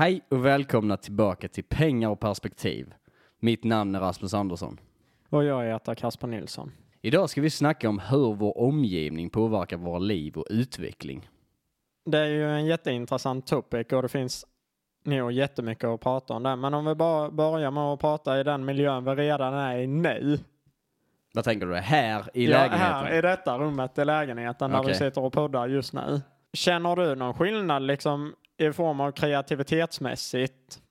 Hej och välkomna tillbaka till Pengar och perspektiv. Mitt namn är Rasmus Andersson. Och jag heter Kasper Nilsson. Idag ska vi snacka om hur vår omgivning påverkar våra liv och utveckling. Det är ju en jätteintressant topic och det finns nog jättemycket att prata om där. Men om vi bara börjar med att prata i den miljön vi redan är i nu. Vad tänker du? Här i ja, lägenheten? här i detta rummet i lägenheten där vi sitter och poddar just nu. Känner du någon skillnad liksom i form av kreativitetsmässigt?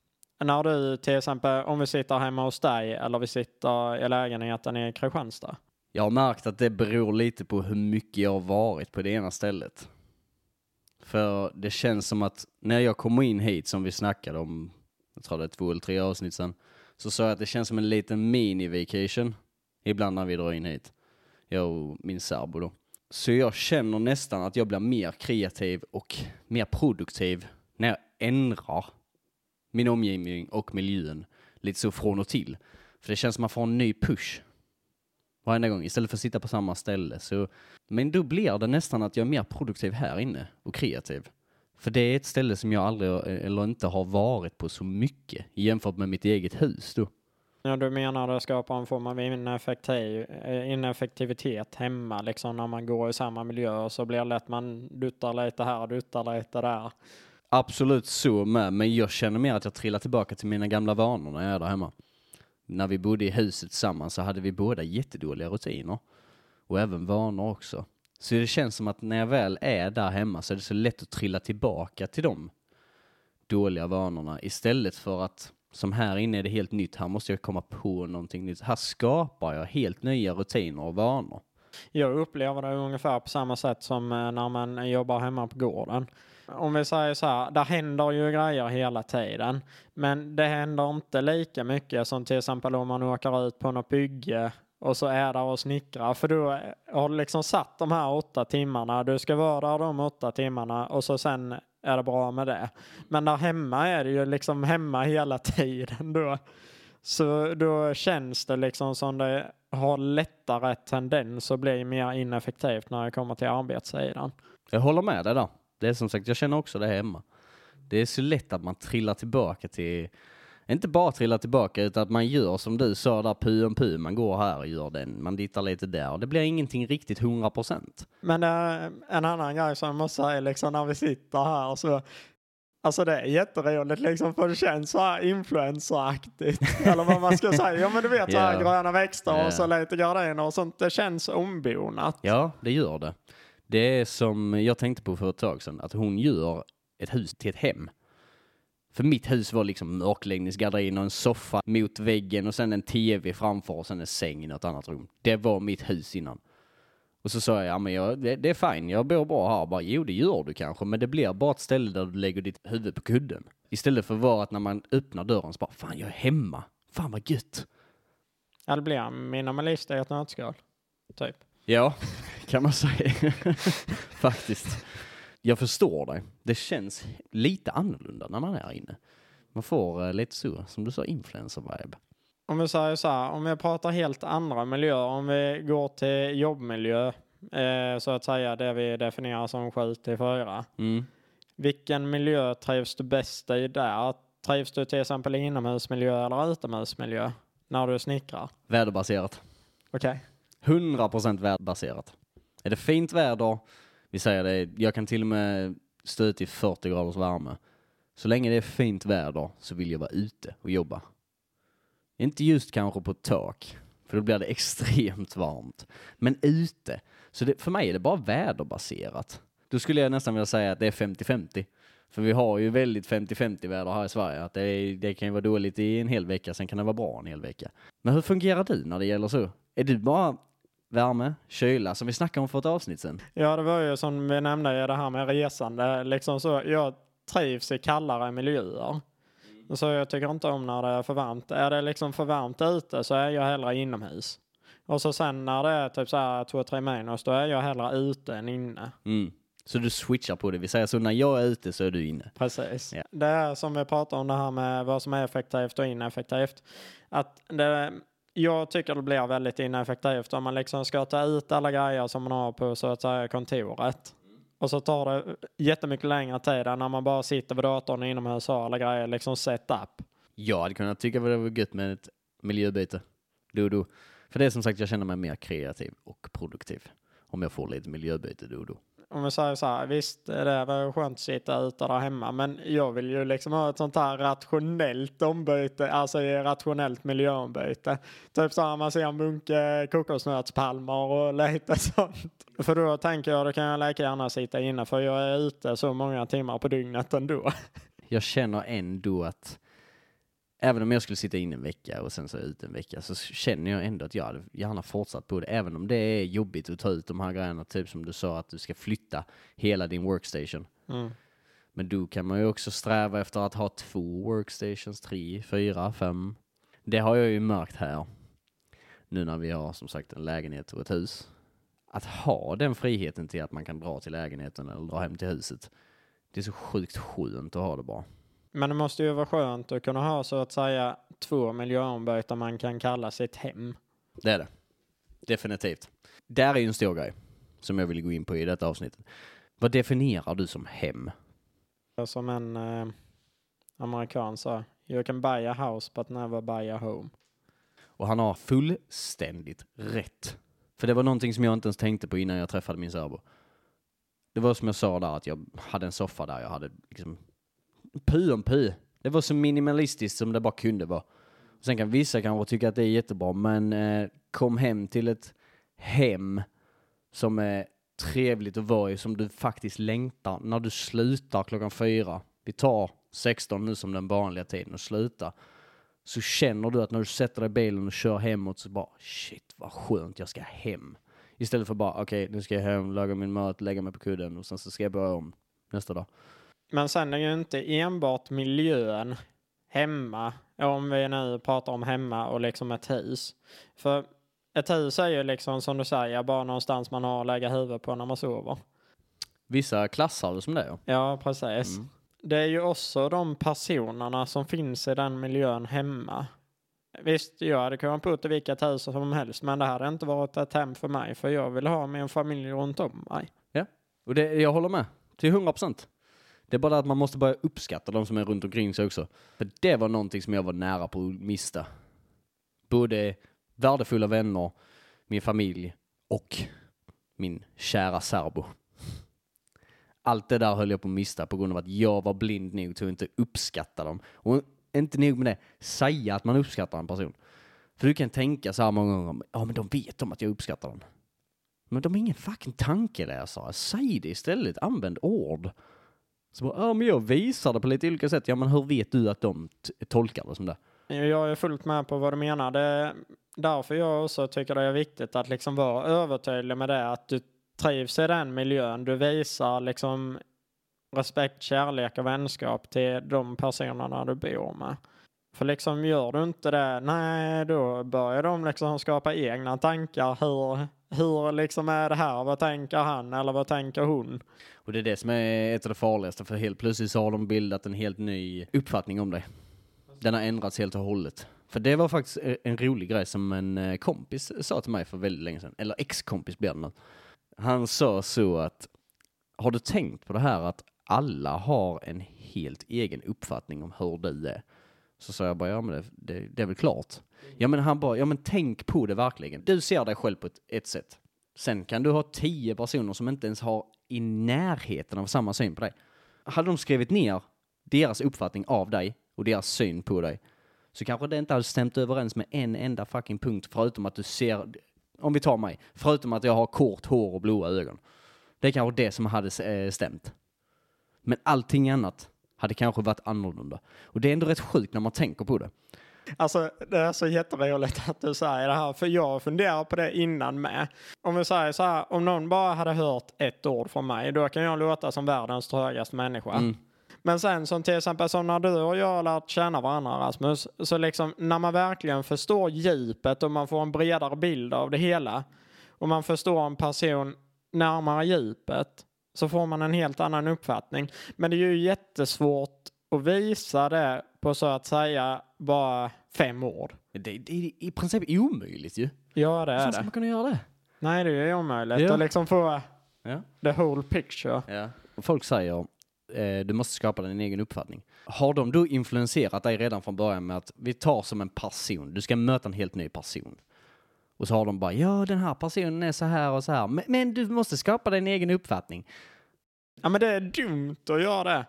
När du till exempel, om vi sitter hemma hos dig eller vi sitter i lägenheten i Kristianstad. Jag har märkt att det beror lite på hur mycket jag har varit på det ena stället. För det känns som att när jag kommer in hit, som vi snackade om, jag tror det är två eller tre avsnitt sedan, så sa jag att det känns som en liten mini-vacation ibland när vi drar in hit. Jag och min särbo då. Så jag känner nästan att jag blir mer kreativ och mer produktiv när jag ändrar min omgivning och miljön lite så från och till. För det känns som att man får en ny push varenda gång istället för att sitta på samma ställe. Så, men då blir det nästan att jag är mer produktiv här inne och kreativ. För det är ett ställe som jag aldrig eller inte har varit på så mycket jämfört med mitt eget hus då. Ja, du menar det skapar en form av ineffektiv, eh, ineffektivitet hemma liksom när man går i samma miljö och så blir det lätt man duttar lite här och duttar lite där. Absolut så med, men jag känner mer att jag trillar tillbaka till mina gamla vanor när jag är där hemma. När vi bodde i huset tillsammans så hade vi båda jättedåliga rutiner. Och även vanor också. Så det känns som att när jag väl är där hemma så är det så lätt att trilla tillbaka till de dåliga vanorna istället för att som här inne är det helt nytt, här måste jag komma på någonting nytt. Här skapar jag helt nya rutiner och vanor. Jag upplever det ungefär på samma sätt som eh, när man jobbar hemma på gården. Om vi säger så här, där händer ju grejer hela tiden. Men det händer inte lika mycket som till exempel om man åker ut på något bygge och så är där och snickrar. För då har du liksom satt de här åtta timmarna. Du ska vara där de åtta timmarna och så sen är det bra med det. Men där hemma är det ju liksom hemma hela tiden då. Så då känns det liksom som det har lättare tendens att bli mer ineffektivt när det kommer till arbetssidan. Jag håller med dig där. Det är som sagt, jag känner också det hemma. Det är så lätt att man trillar tillbaka till, inte bara trillar tillbaka utan att man gör som du sa där, pu om pu, man går här och gör den, man dittar lite där. Det blir ingenting riktigt 100 procent. Men är en annan grej som jag måste säga liksom när vi sitter här så Alltså det är jätteroligt liksom för det känns så här influenceraktigt. Eller vad man ska säga. Ja men du vet så här Ja. gröna växter Ja. och så lite gardiner och sånt. Det känns ombonat. Ja, det gör det. Det är som jag tänkte på för ett tag sedan, att hon gör ett hus till ett hem. För mitt hus var liksom mörkläggningsgardin och en soffa mot väggen och sen en tv framför och sen en säng i något annat rum. Det var mitt hus innan. Och så sa jag, ja men jag, det, det är fine, jag bor bra här. Bara, jo det gör du kanske, men det blir bara ett ställe där du lägger ditt huvud på kudden. Istället för att vara att när man öppnar dörren så bara, fan jag är hemma. Fan vad gött. Ja det blir minimalist i ett nötskal. Typ. Ja, kan man säga. Faktiskt. Jag förstår dig. Det känns lite annorlunda när man är inne. Man får eh, lite så, som du sa, influencer-vibe. Om vi säger så här, om vi pratar helt andra miljöer, om vi går till jobbmiljö, eh, så att säga det vi definierar som 7 till 4. Mm. Vilken miljö trivs du bäst i där? Trivs du till exempel i inomhusmiljö eller utomhusmiljö när du snickrar? Väderbaserat. Okej. 100% väderbaserat. Är det fint väder, vi säger det, jag kan till och med stå ut i 40 graders värme. Så länge det är fint väder så vill jag vara ute och jobba. Inte just kanske på tak, för då blir det extremt varmt. Men ute. Så det, för mig är det bara väderbaserat. Då skulle jag nästan vilja säga att det är 50-50. För vi har ju väldigt 50-50 väder här i Sverige. Att det, är, det kan ju vara dåligt i en hel vecka, sen kan det vara bra en hel vecka. Men hur fungerar du när det gäller så? Är du bara värme, kyla, som vi snackade om för ett avsnitt sen? Ja, det var ju som vi nämnde i det här med resande. Liksom så, jag trivs i kallare miljöer. Så jag tycker inte om när det är för varmt. Är det liksom för varmt ute så är jag hellre inomhus. Och så sen när det är typ så här 2-3 minus då är jag hellre ute än inne. Mm. Så du switchar på det, vi säger så när jag är ute så är du inne. Precis. Ja. Det är som vi pratar om det här med vad som är effektivt och ineffektivt. Att det, jag tycker det blir väldigt ineffektivt om man liksom ska ta ut alla grejer som man har på så att säga kontoret. Och så tar det jättemycket längre tid än när man bara sitter vid datorn inomhus och har alla grejer liksom setup. Jag hade kunnat tycka det var gött med ett miljöbyte. dodo. För det är som sagt, jag känner mig mer kreativ och produktiv. Om jag får lite miljöbyte dodo. Om vi säger så här, visst det är väl skönt att sitta ute där hemma men jag vill ju liksom ha ett sånt här rationellt ombyte, alltså rationellt miljöombyte. Typ så här man ser en bunke kokosnötspalmer och lite sånt. För då tänker jag, då kan jag lika gärna sitta inne för jag är ute så många timmar på dygnet ändå. Jag känner ändå att även om jag skulle sitta in en vecka och sen så ut en vecka så känner jag ändå att jag hade gärna fortsatt på det. Även om det är jobbigt att ta ut de här grejerna, typ som du sa att du ska flytta hela din workstation. Mm. Men då kan man ju också sträva efter att ha två workstations, tre, fyra, fem. Det har jag ju märkt här. Nu när vi har som sagt en lägenhet och ett hus. Att ha den friheten till att man kan dra till lägenheten eller dra hem till huset. Det är så sjukt skönt att ha det bara. Men det måste ju vara skönt att kunna ha så att säga två miljöombyten man kan kalla sitt hem. Det är det. Definitivt. Där är ju en stor grej som jag vill gå in på i detta avsnittet. Vad definierar du som hem? Som en eh, amerikan sa, you can buy a house but never buy a home. Och han har fullständigt rätt. För det var någonting som jag inte ens tänkte på innan jag träffade min särbo. Det var som jag sa där att jag hade en soffa där jag hade liksom py om py. Det var så minimalistiskt som det bara kunde vara. Sen kan vissa kanske tycka att det är jättebra, men eh, kom hem till ett hem som är trevligt att vara i, som du faktiskt längtar när du slutar klockan fyra. Vi tar 16 nu som den vanliga tiden och slutar. Så känner du att när du sätter dig i bilen och kör hemåt så bara shit vad skönt jag ska hem. Istället för bara okej okay, nu ska jag hem, laga min mat, lägga mig på kudden och sen så ska jag börja om nästa dag. Men sen är ju inte enbart miljön hemma, om vi nu pratar om hemma och liksom ett hus. För ett hus är ju liksom som du säger, bara någonstans man har att lägga huvudet på när man sover. Vissa klassar det som det. Ja, precis. Mm. Det är ju också de personerna som finns i den miljön hemma. Visst, jag hade kunnat bo i vilket hus som helst, men det hade inte varit ett hem för mig, för jag vill ha min familj runt om mig. Ja, och det, jag håller med till hundra procent. Det är bara att man måste börja uppskatta de som är runt omkring sig också. För det var någonting som jag var nära på att mista. Både värdefulla vänner, min familj och min kära särbo. Allt det där höll jag på att mista på grund av att jag var blind nog till att inte uppskatta dem. Och inte nog med det, säga att man uppskattar en person. För du kan tänka så här många gånger, ja men de vet om att jag uppskattar dem. Men de är ingen fucking tankeläsare. Säg det istället, använd ord. Så bara, ja men jag visar det på lite olika sätt. Ja men hur vet du att de tolkar det som det? Jag är fullt med på vad du menar. Det är därför jag också tycker det är viktigt att liksom vara övertydlig med det. Att du trivs i den miljön. Du visar liksom respekt, kärlek och vänskap till de personerna du bor med. För liksom gör du inte det, nej då börjar de liksom skapa egna tankar. Hur, hur liksom är det här? Vad tänker han eller vad tänker hon? Och det är det som är ett av det farligaste för helt plötsligt så har de bildat en helt ny uppfattning om dig. Den har ändrats helt och hållet. För det var faktiskt eh, en rolig grej som en eh, kompis sa till mig för väldigt länge sedan. Eller ex-kompis blir det nu. Han sa så att har du tänkt på det här att alla har en helt egen uppfattning om hur du är? Så sa jag bara, ja men det, det, det är väl klart. Ja men han bara, ja men tänk på det verkligen. Du ser dig själv på ett, ett sätt. Sen kan du ha tio personer som inte ens har i närheten av samma syn på dig. Hade de skrivit ner deras uppfattning av dig och deras syn på dig så kanske det inte hade stämt överens med en enda fucking punkt förutom att du ser, om vi tar mig, förutom att jag har kort hår och blåa ögon. Det är kanske det som hade eh, stämt. Men allting annat hade kanske varit annorlunda. Och det är ändå rätt sjukt när man tänker på det. Alltså det är så jätteroligt att du säger det här, för jag funderar på det innan med. Om vi säger så här, om någon bara hade hört ett ord från mig, då kan jag låta som världens trögaste människa. Mm. Men sen som till exempel som när du och jag har lärt känna varandra Rasmus, så liksom när man verkligen förstår djupet och man får en bredare bild av det hela och man förstår en person närmare djupet så får man en helt annan uppfattning. Men det är ju jättesvårt att visa det på så att säga bara fem år. Det, det är i princip omöjligt ju. Ja, det är Hur det. ska man kunna göra det? Nej, det är omöjligt ja. att liksom få Ja. The whole picture. Ja. Folk säger eh, du måste skapa din egen uppfattning. Har de då influenserat dig redan från början med att vi tar som en person, du ska möta en helt ny person. Och så har de bara, ja den här personen är så här och så här, men, men du måste skapa din egen uppfattning. Ja men det är dumt att göra det.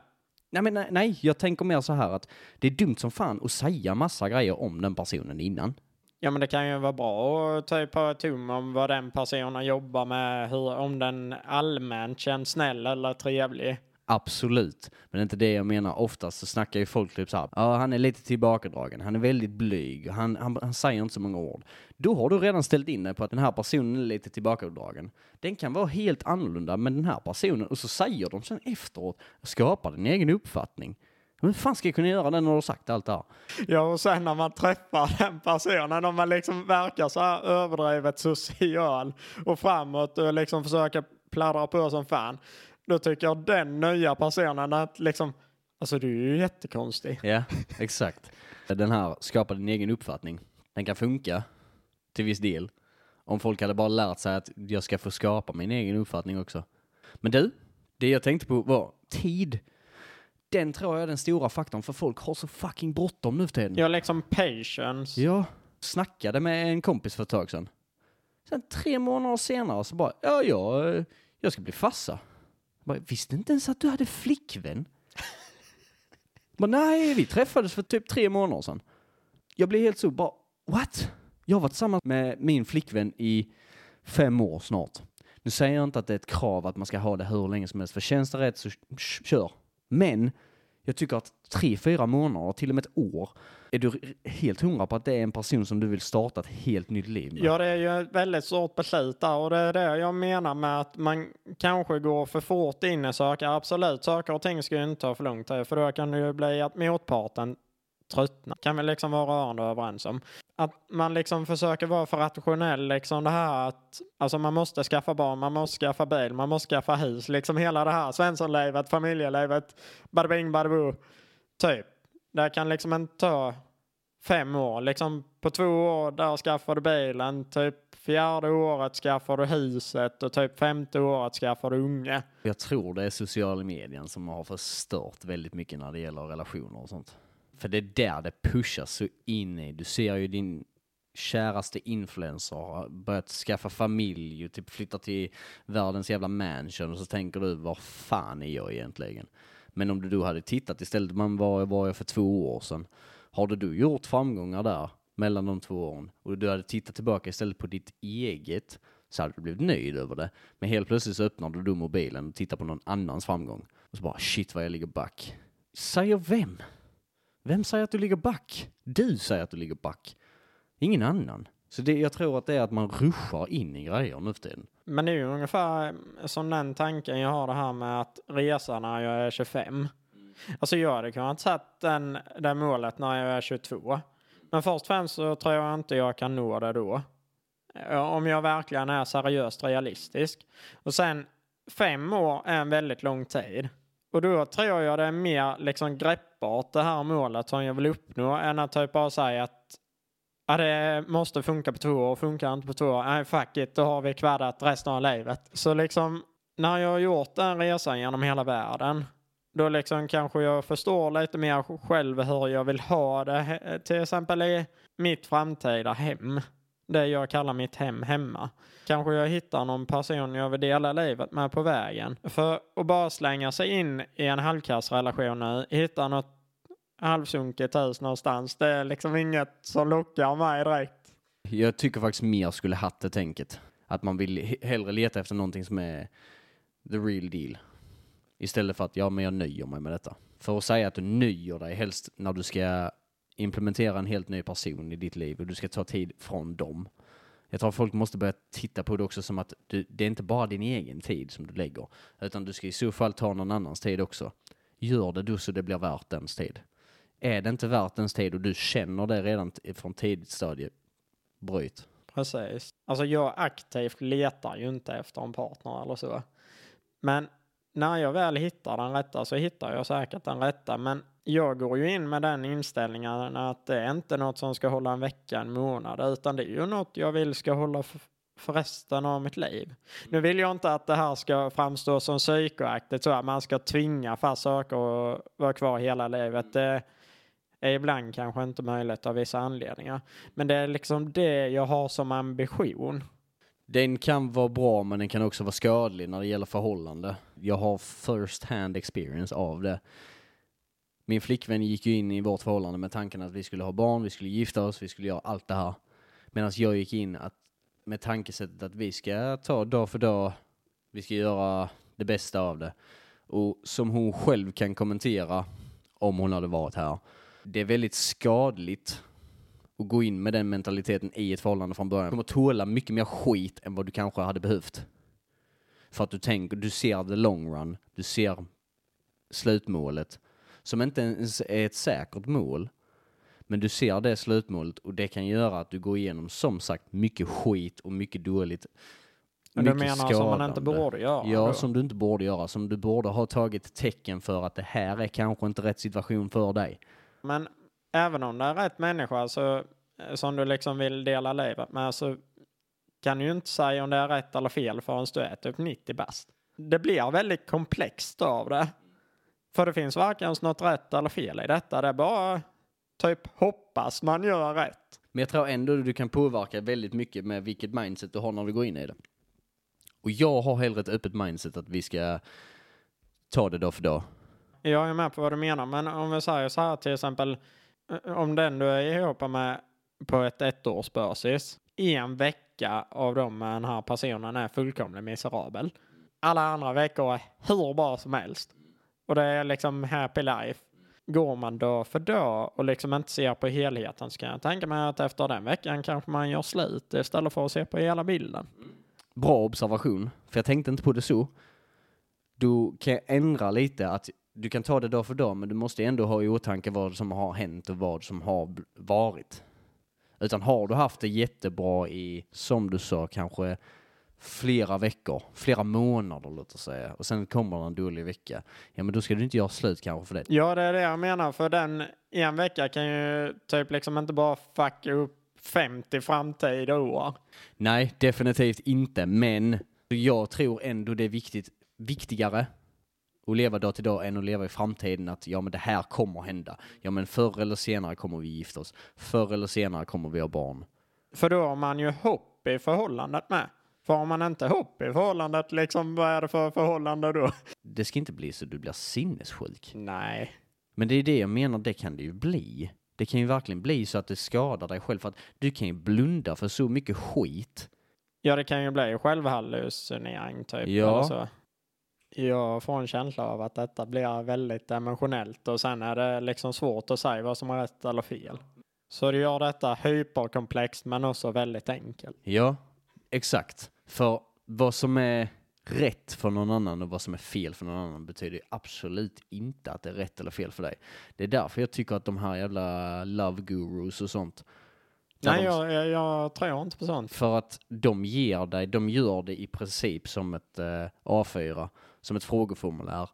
Nej, men nej, nej, jag tänker mer så här att det är dumt som fan att säga massa grejer om den personen innan. Ja men det kan ju vara bra att ta på tum om vad den personen jobbar med, hur, om den allmänt känns snäll eller trevlig. Absolut, men det är inte det jag menar. Oftast så snackar ju folk typ så här, ja han är lite tillbakadragen, han är väldigt blyg, han, han, han säger inte så många ord. Då har du redan ställt in dig på att den här personen är lite tillbakadragen. Den kan vara helt annorlunda med den här personen och så säger de sen efteråt, skapar din egen uppfattning. Hur fan ska jag kunna göra det när du har sagt allt det här? Ja och sen när man träffar den personen, om man liksom verkar så här överdrivet social och framåt och liksom försöker pladdra på som fan. Då tycker den nya personen att liksom, alltså du är ju jättekonstig. Ja, exakt. Den här skapa din egen uppfattning. Den kan funka till viss del. Om folk hade bara lärt sig att jag ska få skapa min egen uppfattning också. Men du, det jag tänkte på var tid. Den tror jag är den stora faktorn för folk har så fucking bråttom nu för tiden. Jag liksom patience. Jag snackade med en kompis för ett tag sedan. Sen tre månader senare så bara, ja, jag, jag ska bli farsa. Jag bara, visste inte ens att du hade flickvän. bara, nej, vi träffades för typ tre månader sedan. Jag blev helt så, bara, what? Jag har varit tillsammans med min flickvän i fem år snart. Nu säger jag inte att det är ett krav att man ska ha det hur länge som helst, för känns det rätt så kör. Men jag tycker att tre, fyra månader, till och med ett år, är du helt hundra på att det är en person som du vill starta ett helt nytt liv med? Ja, det är ju ett väldigt stort beslut där och det är det jag menar med att man kanske går för fort in i saker. Absolut, saker och ting ska ju inte ta för lång tid för då kan det ju bli att motparten tröttna, Kan vi liksom vara rörande överens om. Att man liksom försöker vara för rationell, liksom det här att alltså man måste skaffa barn, man måste skaffa bil, man måste skaffa hus, liksom hela det här Svenssonlivet, familjelivet, badabing, badabo, typ. Det kan liksom inte ta fem år. Liksom på två år där skaffar du bilen, typ fjärde året skaffar du huset och typ femte året skaffar du unge. Jag tror det är sociala medien som har förstört väldigt mycket när det gäller relationer och sånt. För det är där det pushas så in i. Du ser ju din käraste influencer har börjat skaffa familj och typ flytta till världens jävla mansion och så tänker du, vad fan är jag egentligen? Men om du då hade tittat istället, man var, var jag för två år sedan. Har du gjort framgångar där mellan de två åren och du hade tittat tillbaka istället på ditt eget så hade du blivit nöjd över det. Men helt plötsligt så öppnar du då mobilen och tittar på någon annans framgång. Och så bara shit vad jag ligger back. Säger vem? Vem säger att du ligger back? Du säger att du ligger back. Ingen annan. Så det, jag tror att det är att man ruschar in i grejer nu för tiden. Men det är ju ungefär eh, som den tanken jag har det här med att resa när jag är 25. Alltså jag hade kunnat satt den, det målet när jag är 22. Men först och främst så tror jag inte jag kan nå det då. Eh, om jag verkligen är seriöst realistisk. Och sen fem år är en väldigt lång tid. Och då tror jag det är mer liksom greppbart det här målet som jag vill uppnå än att typ bara säga att ja, det måste funka på två år, funkar inte på två år, nej fuck it, då har vi kvaddat resten av livet. Så liksom när jag har gjort den resan genom hela världen då liksom kanske jag förstår lite mer själv hur jag vill ha det, till exempel i mitt framtida hem. Det jag kallar mitt hem hemma. Kanske jag hittar någon person jag vill dela livet med på vägen. För att bara slänga sig in i en halvkassrelation nu, hitta något halvsunkigt hus någonstans, det är liksom inget som lockar mig direkt. Jag tycker faktiskt mer skulle haft det tänket. Att man vill hellre leta efter någonting som är the real deal. Istället för att, ja men jag nöjer mig med detta. För att säga att du nöjer dig helst när du ska implementera en helt ny person i ditt liv och du ska ta tid från dem. Jag tror folk måste börja titta på det också som att du, det är inte bara din egen tid som du lägger, utan du ska i så fall ta någon annans tid också. Gör det då så det blir värt dens tid. Är det inte värt ens tid och du känner det redan från tidigt stadie, bryt. Precis. Alltså jag aktivt letar ju inte efter en partner eller så. Men när jag väl hittar den rätta så hittar jag säkert den rätta. Men jag går ju in med den inställningen att det är inte något som ska hålla en vecka, en månad, utan det är ju något jag vill ska hålla för resten av mitt liv. Nu vill jag inte att det här ska framstå som psykoaktigt så att man ska tvinga fast saker och vara kvar hela livet. Det är ibland kanske inte möjligt av vissa anledningar. Men det är liksom det jag har som ambition. Den kan vara bra men den kan också vara skadlig när det gäller förhållande. Jag har first hand experience av det. Min flickvän gick ju in i vårt förhållande med tanken att vi skulle ha barn, vi skulle gifta oss, vi skulle göra allt det här. Medan jag gick in att, med tankesättet att vi ska ta dag för dag, vi ska göra det bästa av det. Och som hon själv kan kommentera, om hon hade varit här, det är väldigt skadligt att gå in med den mentaliteten i ett förhållande från början. Du kommer tåla mycket mer skit än vad du kanske hade behövt. För att du tänker, du ser the long run, du ser slutmålet som inte ens är ett säkert mål. Men du ser det slutmålet och det kan göra att du går igenom som sagt mycket skit och mycket dåligt. Men du menar som man inte skadande. borde göra? Ja, då? som du inte borde göra. Som du borde ha tagit tecken för att det här är kanske inte rätt situation för dig. Men även om det är rätt människa så, eh, som du liksom vill dela livet med så kan du ju inte säga om det är rätt eller fel förrän du är typ 90 bast. Det blir väldigt komplext av det. För det finns varken något rätt eller fel i detta. Det är bara typ hoppas man gör rätt. Men jag tror ändå du kan påverka väldigt mycket med vilket mindset du har när du går in i det. Och jag har hellre ett öppet mindset att vi ska ta det dag för dag. Jag är med på vad du menar, men om vi säger så här till exempel eh, om den du är ihop med på ett ettårsbasis, en vecka av dem med den här personen är fullkomligt miserabel. Alla andra veckor är hur bra som helst. Och det är liksom happy life. Går man dag för dag och liksom inte ser på helheten så kan jag tänka mig att efter den veckan kanske man gör slut istället för att se på hela bilden. Bra observation, för jag tänkte inte på det så. Du kan ändra lite att du kan ta det dag för dag, men du måste ändå ha i åtanke vad som har hänt och vad som har varit. Utan har du haft det jättebra i, som du sa, kanske flera veckor, flera månader låt oss säga, och sen kommer en dålig vecka, ja men då ska du inte göra slut kanske för det. Ja, det är det jag menar. För den en vecka kan ju typ liksom inte bara fucka upp 50 framtida år. Nej, definitivt inte, men jag tror ändå det är viktigt, viktigare att leva dag till dag än att leva i framtiden att ja men det här kommer hända. Ja men förr eller senare kommer vi gifta oss. Förr eller senare kommer vi ha barn. För då har man ju hopp i förhållandet med. För har man inte hopp i förhållandet, liksom vad är det för förhållande då? Det ska inte bli så du blir sinnessjuk. Nej. Men det är det jag menar, det kan det ju bli. Det kan ju verkligen bli så att det skadar dig själv för att du kan ju blunda för så mycket skit. Ja, det kan ju bli självhallucinering typ. Ja. Eller så. Jag får en känsla av att detta blir väldigt emotionellt och sen är det liksom svårt att säga vad som är rätt eller fel. Så det gör detta hyperkomplext men också väldigt enkelt. Ja, exakt. För vad som är rätt för någon annan och vad som är fel för någon annan betyder absolut inte att det är rätt eller fel för dig. Det är därför jag tycker att de här jävla love gurus och sånt. Nej, de- jag, jag, jag tror inte på sånt. För att de ger dig, de gör det i princip som ett eh, A4, som ett frågeformulär.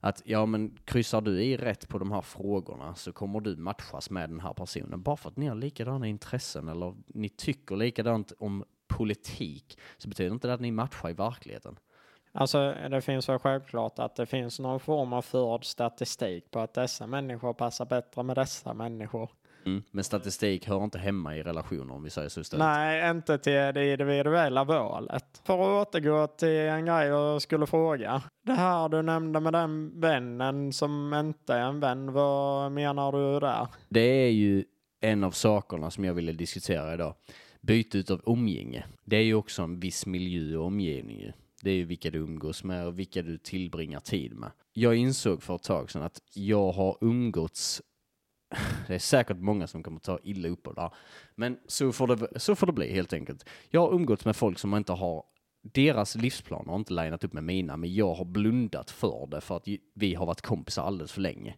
Att ja men kryssar du i rätt på de här frågorna så kommer du matchas med den här personen. Bara för att ni har likadana intressen eller ni tycker likadant om politik så betyder inte det att ni matchar i verkligheten. Alltså det finns väl självklart att det finns någon form av förd statistik på att dessa människor passar bättre med dessa människor. Mm. Men statistik hör inte hemma i relationer om vi säger så istället. Nej, inte till det individuella valet. För att återgå till en grej jag skulle fråga. Det här du nämnde med den vännen som inte är en vän, vad menar du där? Det är ju en av sakerna som jag ville diskutera idag. Byte av umgänge. Det är ju också en viss miljö och omgivning ju. Det är ju vilka du umgås med och vilka du tillbringar tid med. Jag insåg för ett tag sedan att jag har umgåtts det är säkert många som kommer ta illa upp av det här. Men så får det, så får det bli helt enkelt. Jag har umgåtts med folk som inte har deras livsplaner har inte linat upp med mina, men jag har blundat för det för att vi har varit kompisar alldeles för länge.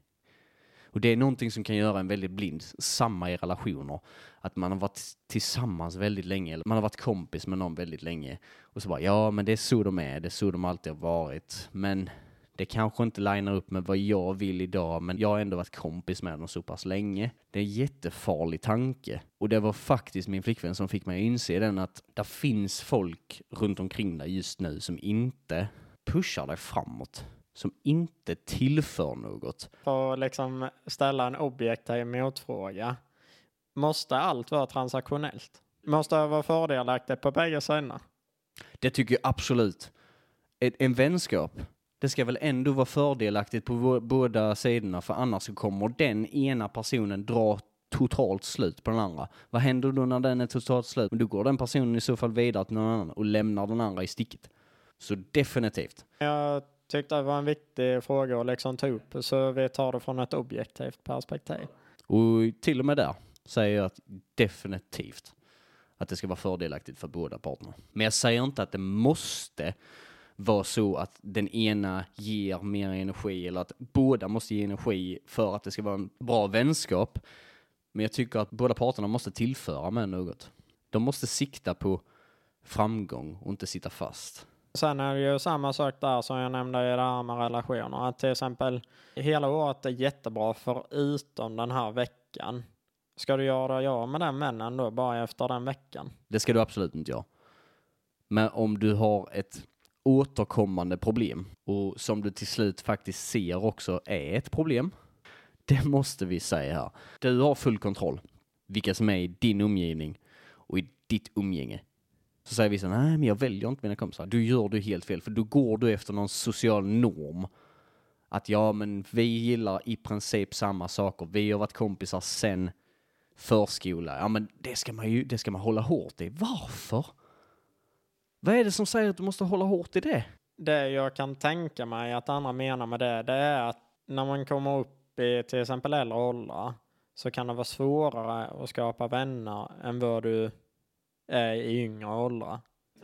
Och det är någonting som kan göra en väldigt blind, samma i relationer. Att man har varit tillsammans väldigt länge, eller man har varit kompis med någon väldigt länge. Och så bara, ja men det är så de är, det är så de alltid har varit. Men Det kanske inte linar upp med vad jag vill idag, men jag har ändå varit kompis med dem så pass länge. Det är en jättefarlig tanke. Och det var faktiskt min flickvän som fick mig att inse den att det finns folk runt omkring dig just nu som inte pushar dig framåt. Som inte tillför något. För att liksom ställa en objektiv motfråga. Måste allt vara transaktionellt? Måste det vara fördelaktigt på bägge sidorna? Det tycker jag absolut. En, en vänskap, det ska väl ändå vara fördelaktigt på båda sidorna för annars kommer den ena personen dra totalt slut på den andra. Vad händer då när den är totalt slut? Men då går den personen i så fall vidare till någon annan och lämnar den andra i sticket. Så definitivt. Jag tyckte det var en viktig fråga att liksom ta upp, så vi tar det från ett objektivt perspektiv. Och till och med där säger jag att definitivt att det ska vara fördelaktigt för båda parterna. Men jag säger inte att det måste vara så att den ena ger mer energi eller att båda måste ge energi för att det ska vara en bra vänskap. Men jag tycker att båda parterna måste tillföra med något. De måste sikta på framgång och inte sitta fast. Sen är det ju samma sak där som jag nämnde i det här med relationer. Att till exempel hela året är jättebra förutom den här veckan. Ska du göra ja med den männen då bara efter den veckan? Det ska du absolut inte göra. Men om du har ett återkommande problem och som du till slut faktiskt ser också är ett problem. Det måste vi säga här. Du har full kontroll vilka som är i din omgivning och i ditt umgänge. Så säger vissa, nej men jag väljer inte mina kompisar. Du gör du helt fel för då går du efter någon social norm. Att ja men vi gillar i princip samma saker. Vi har varit kompisar sen förskola. Ja men det ska man ju, det ska man hålla hårt i. Varför? Vad är det som säger att du måste hålla hårt i det? Det jag kan tänka mig att andra menar med det, det är att när man kommer upp i till exempel äldre åldrar så kan det vara svårare att skapa vänner än vad du Eh, i yngre åldrar.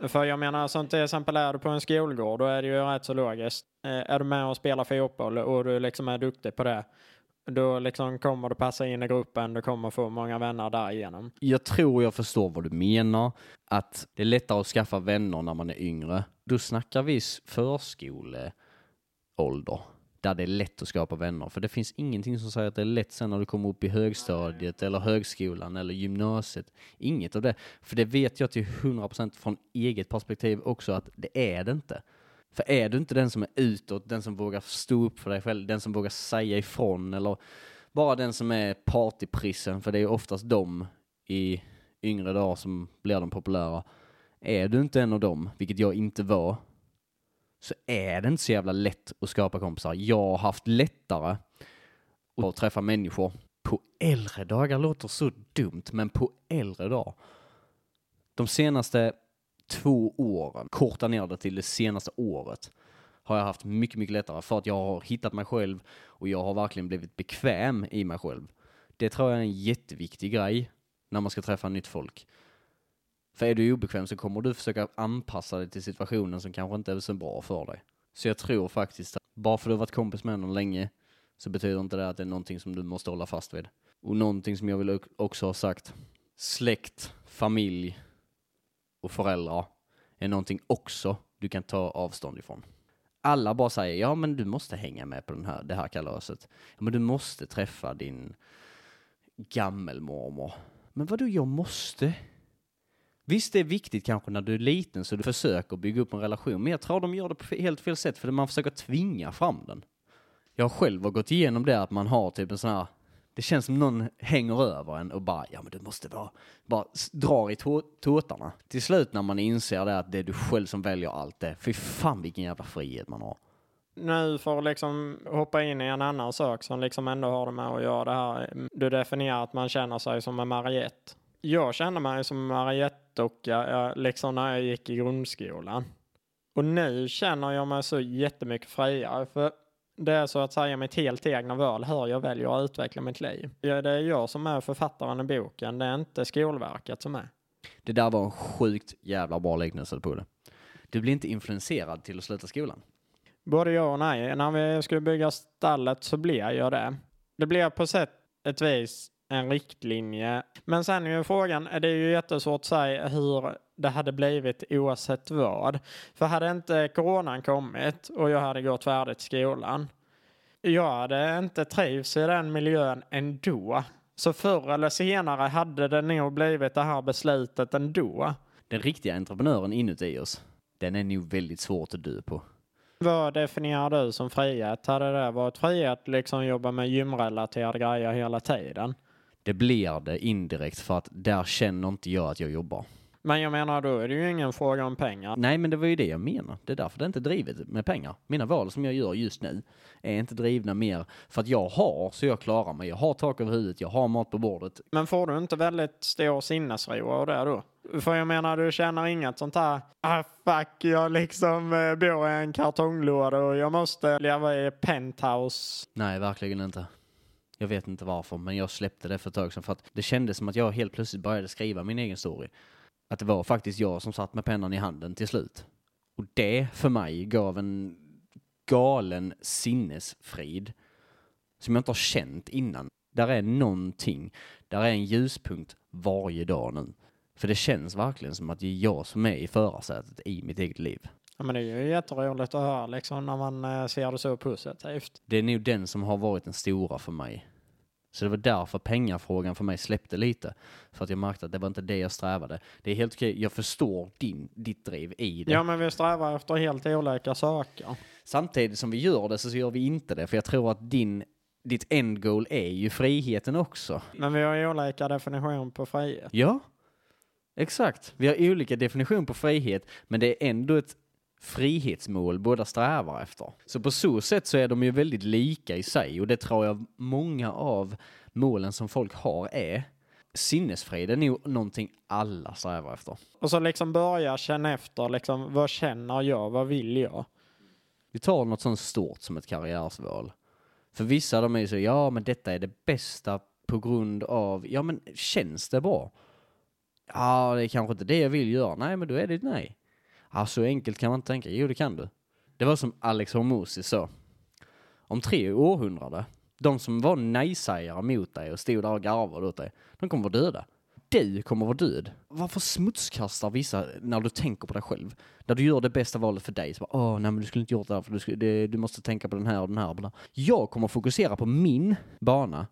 För jag menar, som till exempel är du på en skolgård, då är det ju rätt så logiskt. Eh, Är du med och spelar fotboll och du liksom är duktig på det, då liksom kommer du passa in i gruppen, du kommer få många vänner därigenom. Jag tror jag förstår vad du menar. Att det är lättare att skaffa vänner när man är yngre. Då snackar vi förskoleålder. Där det är lätt att skapa vänner. För det finns ingenting som säger att det är lätt sen när du kommer upp i högstadiet eller högskolan eller gymnasiet. Inget av det. För det vet jag till 100% från eget perspektiv också att det är det inte. För är du inte den som är utåt, den som vågar stå upp för dig själv, den som vågar säga ifrån eller bara den som är partyprissen, för det är oftast de i yngre dagar som blir de populära. Är du inte en av dem, vilket jag inte var, så är det inte så jävla lätt att skapa kompisar. Jag har haft lättare att träffa människor på äldre dagar. Låter så dumt, men på äldre dagar. De senaste två åren, korta ner det till det senaste året, har jag haft mycket, mycket lättare för att jag har hittat mig själv och jag har verkligen blivit bekväm i mig själv. Det tror jag är en jätteviktig grej när man ska träffa nytt folk. För är du obekväm så kommer du försöka anpassa dig till situationen som kanske inte är så bra för dig. Så jag tror faktiskt att bara för att du har varit kompis med någon länge så betyder inte det att det är någonting som du måste hålla fast vid. Och någonting som jag vill också ha sagt, släkt, familj och föräldrar är någonting också du kan ta avstånd ifrån. Alla bara säger, ja men du måste hänga med på den här, det här kalaset. Ja, men du måste träffa din gammelmormor. Men vadå, jag måste? Visst, det är viktigt kanske när du är liten så du försöker bygga upp en relation, men jag tror de gör det på helt fel sätt för man försöker tvinga fram den. Jag själv har gått igenom det att man har typ en sån här, det känns som någon hänger över en och bara, ja men du måste bara, bara drar i tå- tåtarna. Till slut när man inser det att det är du själv som väljer allt det, fy fan vilken jävla frihet man har. Nu för att liksom hoppa in i en annan sak som liksom ändå har det med att göra det här. Du definierar att man känner sig som en Mariette. Jag känner mig som en Mariette-docka jag- liksom när jag gick i grundskolan. Och nu känner jag mig så jättemycket friare. För det är så att säga mitt helt egna val hur jag väljer att utveckla mitt liv. Ja, Det är jag som är författaren i boken, det är inte Skolverket som är. Det där var en sjukt jävla bra liknelse på det. Du blir inte influenserad till att sluta skolan. Både ja och nej. När vi skulle bygga stallet så blev jag det. Det blev på sätt ett vis en riktlinje. Men sen är ju frågan, det är ju jättesvårt att säga hur det hade blivit oavsett vad. För hade inte coronan kommit och jag hade gått färdigt skolan, jag hade inte trivs i den miljön ändå. Så förr eller senare hade det nog blivit det här beslutet ändå. Den riktiga entreprenören inuti oss, den är nog väldigt svårt att dö på. Vad definierar du som frihet? Hade det varit frihet liksom jobba med gymrelaterade grejer hela tiden? Det blir det indirekt för att där känner inte jag att jag jobbar. Men jag menar då är det ju ingen fråga om pengar. Nej, men det var ju det jag menar. Det är därför det är inte drivet med pengar. Mina val som jag gör just nu är inte drivna mer för att jag har så jag klarar mig. Jag har tak över huvudet, jag har mat på bordet. Men får du inte väldigt stor sinnesro av det då? För jag menar, du känner inget sånt här, ah fuck, jag liksom eh, bor i en kartonglåda och jag måste leva i penthouse. Nej, verkligen inte. Jag vet inte varför, men jag släppte det för ett tag sedan för att det kändes som att jag helt plötsligt började skriva min egen story. Att det var faktiskt jag som satt med pennan i handen till slut. Och det för mig gav en galen sinnesfrid som jag inte har känt innan. Där är någonting, där är en ljuspunkt varje dag nu. För det känns verkligen som att det är jag som är i förarsätet i mitt eget liv. Ja, men det är ju jätteroligt att höra liksom när man eh, ser det så positivt. Det är nog den som har varit den stora för mig. Så det var därför pengafrågan för mig släppte lite. För att jag märkte att det var inte det jag strävade. Det är helt okej, jag förstår din, ditt driv i det. Ja, men vi strävar efter helt olika saker. Samtidigt som vi gör det så gör vi inte det. För jag tror att din, ditt end goal är ju friheten också. Men vi har olika definition på frihet. Ja, exakt. Vi har olika definition på frihet, men det är ändå ett frihetsmål båda strävar efter. Så på så sätt så är de ju väldigt lika i sig och det tror jag många av målen som folk har är. Sinnesfrid är nog någonting alla strävar efter. Och så liksom börja känna efter, liksom, vad känner jag, vad vill jag? Vi tar något sånt stort som ett karriärsval. För vissa de är ju så, ja men detta är det bästa på grund av, ja men känns det bra? Ja, det är kanske inte det jag vill göra. Nej, men då är det ett nej. Ja, så enkelt kan man inte tänka. Jo, det kan du. Det var som Alex Hormozzi sa. Om tre århundraden, de som var nejsägare mot dig och stod där och garvade åt dig, de kommer vara döda. Du kommer vara död. Varför smutskastar vissa när du tänker på dig själv? När du gör det bästa valet för dig. Så bara, Åh, nej men du skulle inte gjort det här för du, skulle, det, du måste tänka på den här och den här. Och den här. Jag kommer fokusera på min bana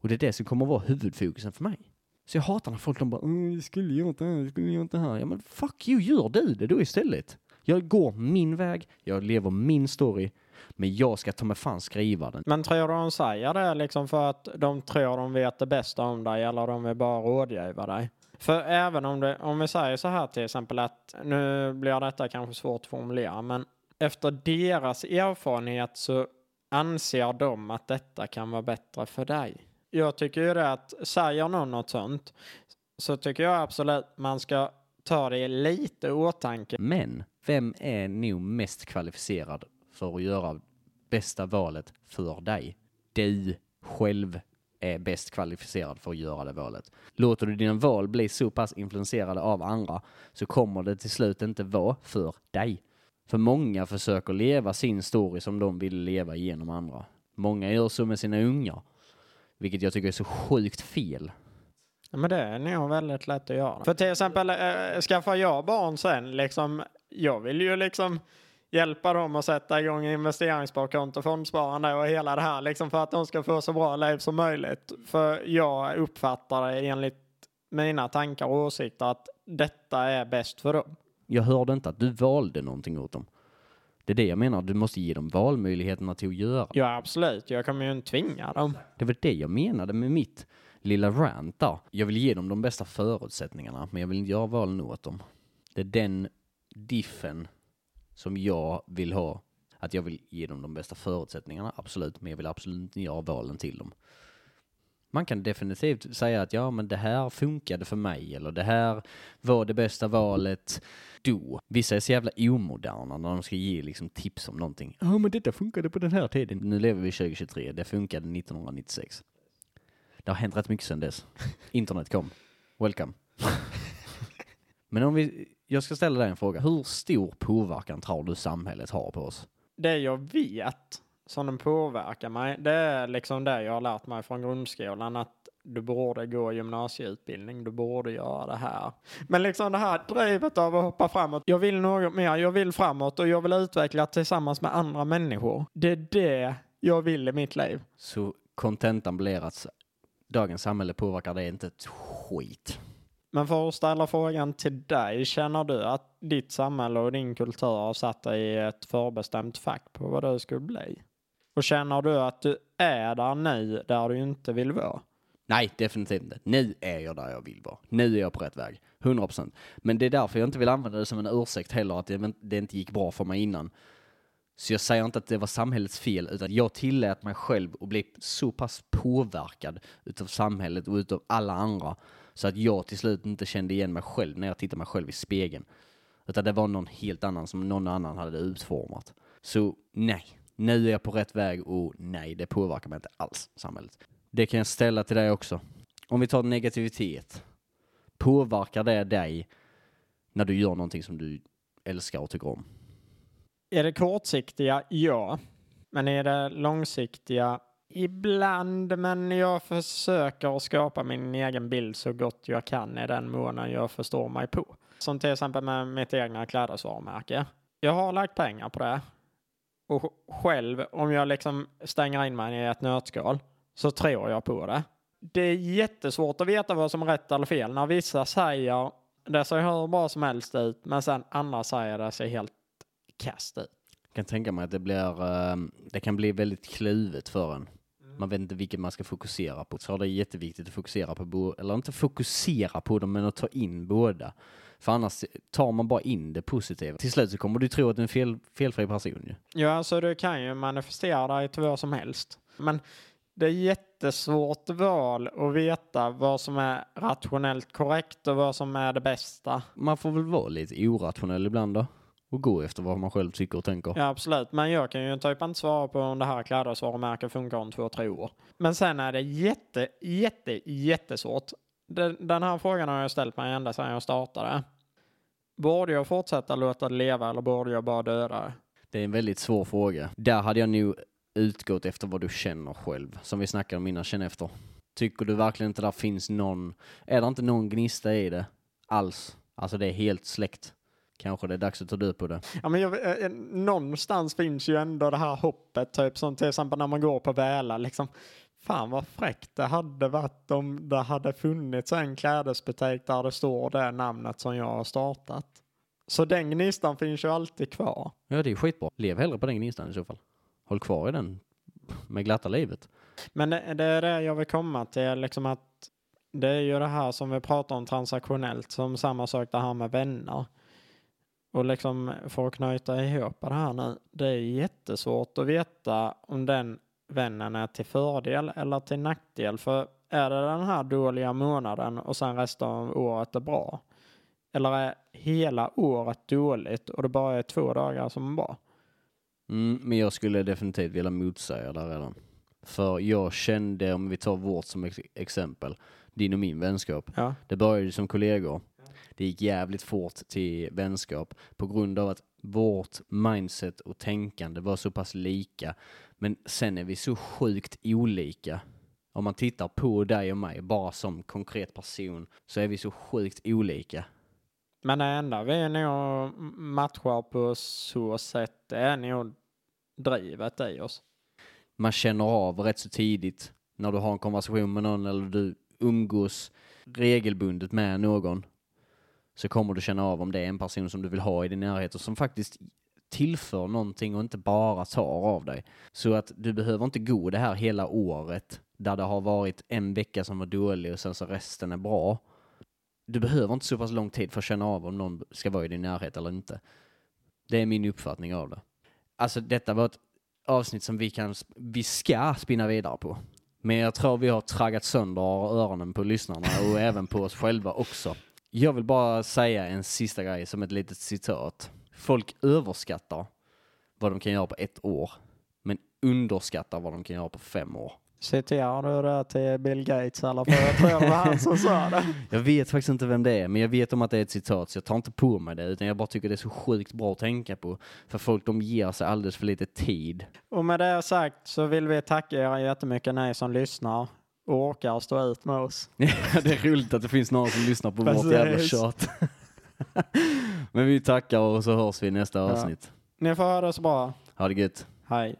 och det är det som kommer vara huvudfokusen för mig. Så jag hatar när folk de bara, "Mm, jag skulle gjort det här, jag skulle gjort det här. Ja men fuck you, gör du det då istället. Jag går min väg, jag lever min story, men jag ska ta mig fan skriva den. Men tror du de säger det liksom för att de tror de vet det bästa om dig eller de vill bara rådgiva dig? För även om, det, om vi säger så här till exempel att nu blir detta kanske svårt att formulera men efter deras erfarenhet så anser de att detta kan vara bättre för dig. Jag tycker ju det att säger någon något sånt så tycker jag absolut man ska ta det lite i åtanke. Men vem är nog mest kvalificerad för att göra bästa valet för dig? Du själv är bäst kvalificerad för att göra det valet. Låter du dina val bli så pass influenserade av andra så kommer det till slut inte vara för dig. För många försöker leva sin story som de vill leva genom andra. Många gör så med sina ungar, vilket jag tycker är så sjukt fel. Ja, men det är nog väldigt lätt att göra. För till exempel, äh, skaffar jag barn sen, liksom, jag vill ju liksom hjälpa dem att sätta igång investeringssparkonto, fondsparande och hela det här, liksom för att de ska få så bra liv som möjligt. För jag uppfattar det enligt mina tankar och åsikter att detta är bäst för dem. Jag hörde inte att du valde någonting åt dem. Det är det jag menar, du måste ge dem valmöjligheterna till att göra. Ja, absolut. Jag kommer ju inte tvinga dem. Det var det jag menade med mitt lilla rant där. Jag vill ge dem de bästa förutsättningarna, men jag vill inte göra valen åt dem. Det är den diffen som jag vill ha. Att jag vill ge dem de bästa förutsättningarna, absolut, men jag vill absolut inte göra valen till dem. Man kan definitivt säga att ja, men det här funkade för mig, eller det här var det bästa valet då. Vissa är så jävla omoderna när de ska ge liksom tips om någonting. Ja, men detta funkade på den här tiden. Nu lever vi 2023, det funkade 1996. Det har hänt rätt mycket sedan dess. Internet kom. Welcome. Men om vi, jag ska ställa dig en fråga. Hur stor påverkan tror du samhället har på oss? Det jag vet som den påverkar mig, det är liksom det jag har lärt mig från grundskolan. Att du borde gå gymnasieutbildning, du borde göra det här. Men liksom det här drivet av att hoppa framåt. Jag vill något mer, jag vill framåt och jag vill utveckla tillsammans med andra människor. Det är det jag vill i mitt liv. Så kontentan blir att dagens samhälle påverkar det inte ett skit. Men för att ställa frågan till dig, känner du att ditt samhälle och din kultur har satt dig i ett förbestämt fack på vad du skulle bli? Och känner du att du är där nu där du inte vill vara? Nej, definitivt inte. Nu är jag där jag vill vara. Nu är jag på rätt väg. 100%. Men det är därför jag inte vill använda det som en ursäkt heller, att det, det inte gick bra för mig innan. Så jag säger inte att det var samhällets fel, utan jag tillät mig själv att bli så pass påverkad utav samhället och utav alla andra, så att jag till slut inte kände igen mig själv när jag tittade mig själv i spegeln. Utan det var någon helt annan som någon annan hade utformat. Så nej, nu är jag på rätt väg och nej, det påverkar mig inte alls, samhället. Det kan jag ställa till dig också. Om vi tar negativitet. Påverkar det dig när du gör någonting som du älskar och tycker om? Är det kortsiktiga? Ja. Men är det långsiktiga? Ibland, men jag försöker skapa min egen bild så gott jag kan i den mån jag förstår mig på. Som till exempel med mitt egna klädesvarumärke. Jag har lagt pengar på det. Och själv, om jag liksom stänger in mig i ett nötskal, så tror jag på det. Det är jättesvårt att veta vad som är rätt eller fel när vissa säger det ser hur bra som helst ut, men sen andra säger det ser helt kast ut. Jag kan tänka mig att det blir, eh, det kan bli väldigt kluvet för en. Man vet inte vilket man ska fokusera på. Så det är jätteviktigt att fokusera på, eller inte fokusera på dem, men att ta in båda. För annars tar man bara in det positiva. Till slut så kommer du tro att du är en fel, felfri person ju. Ja, alltså du kan ju manifestera dig till vad som helst. Men det är jättesvårt val att veta vad som är rationellt korrekt och vad som är det bästa. Man får väl vara lite orationell ibland då. Och gå efter vad man själv tycker och tänker. Ja, absolut. Men jag kan ju typ inte svara på om det här klädesvarumärket funkar om två, tre år. Men sen är det jätte, jätte, jättesvårt. Den, den här frågan har jag ställt mig ända sedan jag startade. Borde jag fortsätta låta det leva eller borde jag bara döda det? Det är en väldigt svår fråga. Där hade jag nog utgått efter vad du känner själv. Som vi snackade om innan, känn efter. Tycker du verkligen inte där finns någon, är det inte någon gnista i det alls? Alltså det är helt släckt. Kanske det är dags att ta död på det. Ja, men jag, eh, eh, någonstans finns ju ändå det här hoppet, typ som till exempel när man går på Väla, liksom. Fan vad fräckt det hade varit om det hade funnits en klädesbutik där det står det namnet som jag har startat. Så den gnistan finns ju alltid kvar. Ja, det är skitbra. Lev hellre på den gnistan i så fall. Håll kvar i den med glatta livet. Men det, det är det jag vill komma till, liksom att det är ju det här som vi pratar om transaktionellt, som samma sak det här med vänner. Och liksom för att knyta ihop det här nu, det är jättesvårt att veta om den vännen är till fördel eller till nackdel. För är det den här dåliga månaden och sen resten av året är bra? Eller är hela året dåligt och det bara är två dagar som är bra? Mm, men jag skulle definitivt vilja motsäga där redan. För jag kände, om vi tar vårt som ex exempel, din och min vänskap. Ja. Det började som kollegor. Det gick jävligt fort till vänskap på grund av att vårt mindset och tänkande var så pass lika. Men sen är vi så sjukt olika. Om man tittar på dig och mig bara som konkret person så är vi så sjukt olika. Men det enda vi nog matchar på så sätt är nog drivet i oss. Man känner av rätt så tidigt när du har en konversation med någon eller du umgås regelbundet med någon så kommer du känna av om det är en person som du vill ha i din närhet och som faktiskt tillför någonting och inte bara tar av dig. Så att du behöver inte gå det här hela året där det har varit en vecka som var dålig och sen så resten är bra. Du behöver inte så pass lång tid för att känna av om någon ska vara i din närhet eller inte. Det är min uppfattning av det. Alltså detta var ett avsnitt som vi kan, vi ska spinna vidare på. Men jag tror vi har traggat sönder öronen på lyssnarna och även på oss själva också. Jag vill bara säga en sista grej som ett litet citat. Folk överskattar vad de kan göra på ett år, men underskattar vad de kan göra på fem år. Citerar du det till Bill Gates eller? För jag tror det var han som sa det. Jag vet faktiskt inte vem det är, men jag vet om att det är ett citat, så jag tar inte på mig det, utan jag bara tycker det är så sjukt bra att tänka på. För folk, de ger sig alldeles för lite tid. Och med det sagt så vill vi tacka er jättemycket ni som lyssnar. orkar stå ut med oss. det är roligt att det finns någon som lyssnar på vårt jävla tjat. Men vi tackar och så hörs vi i nästa Ja. avsnitt. Ni får ha det så bra. Ha det gött. Hej.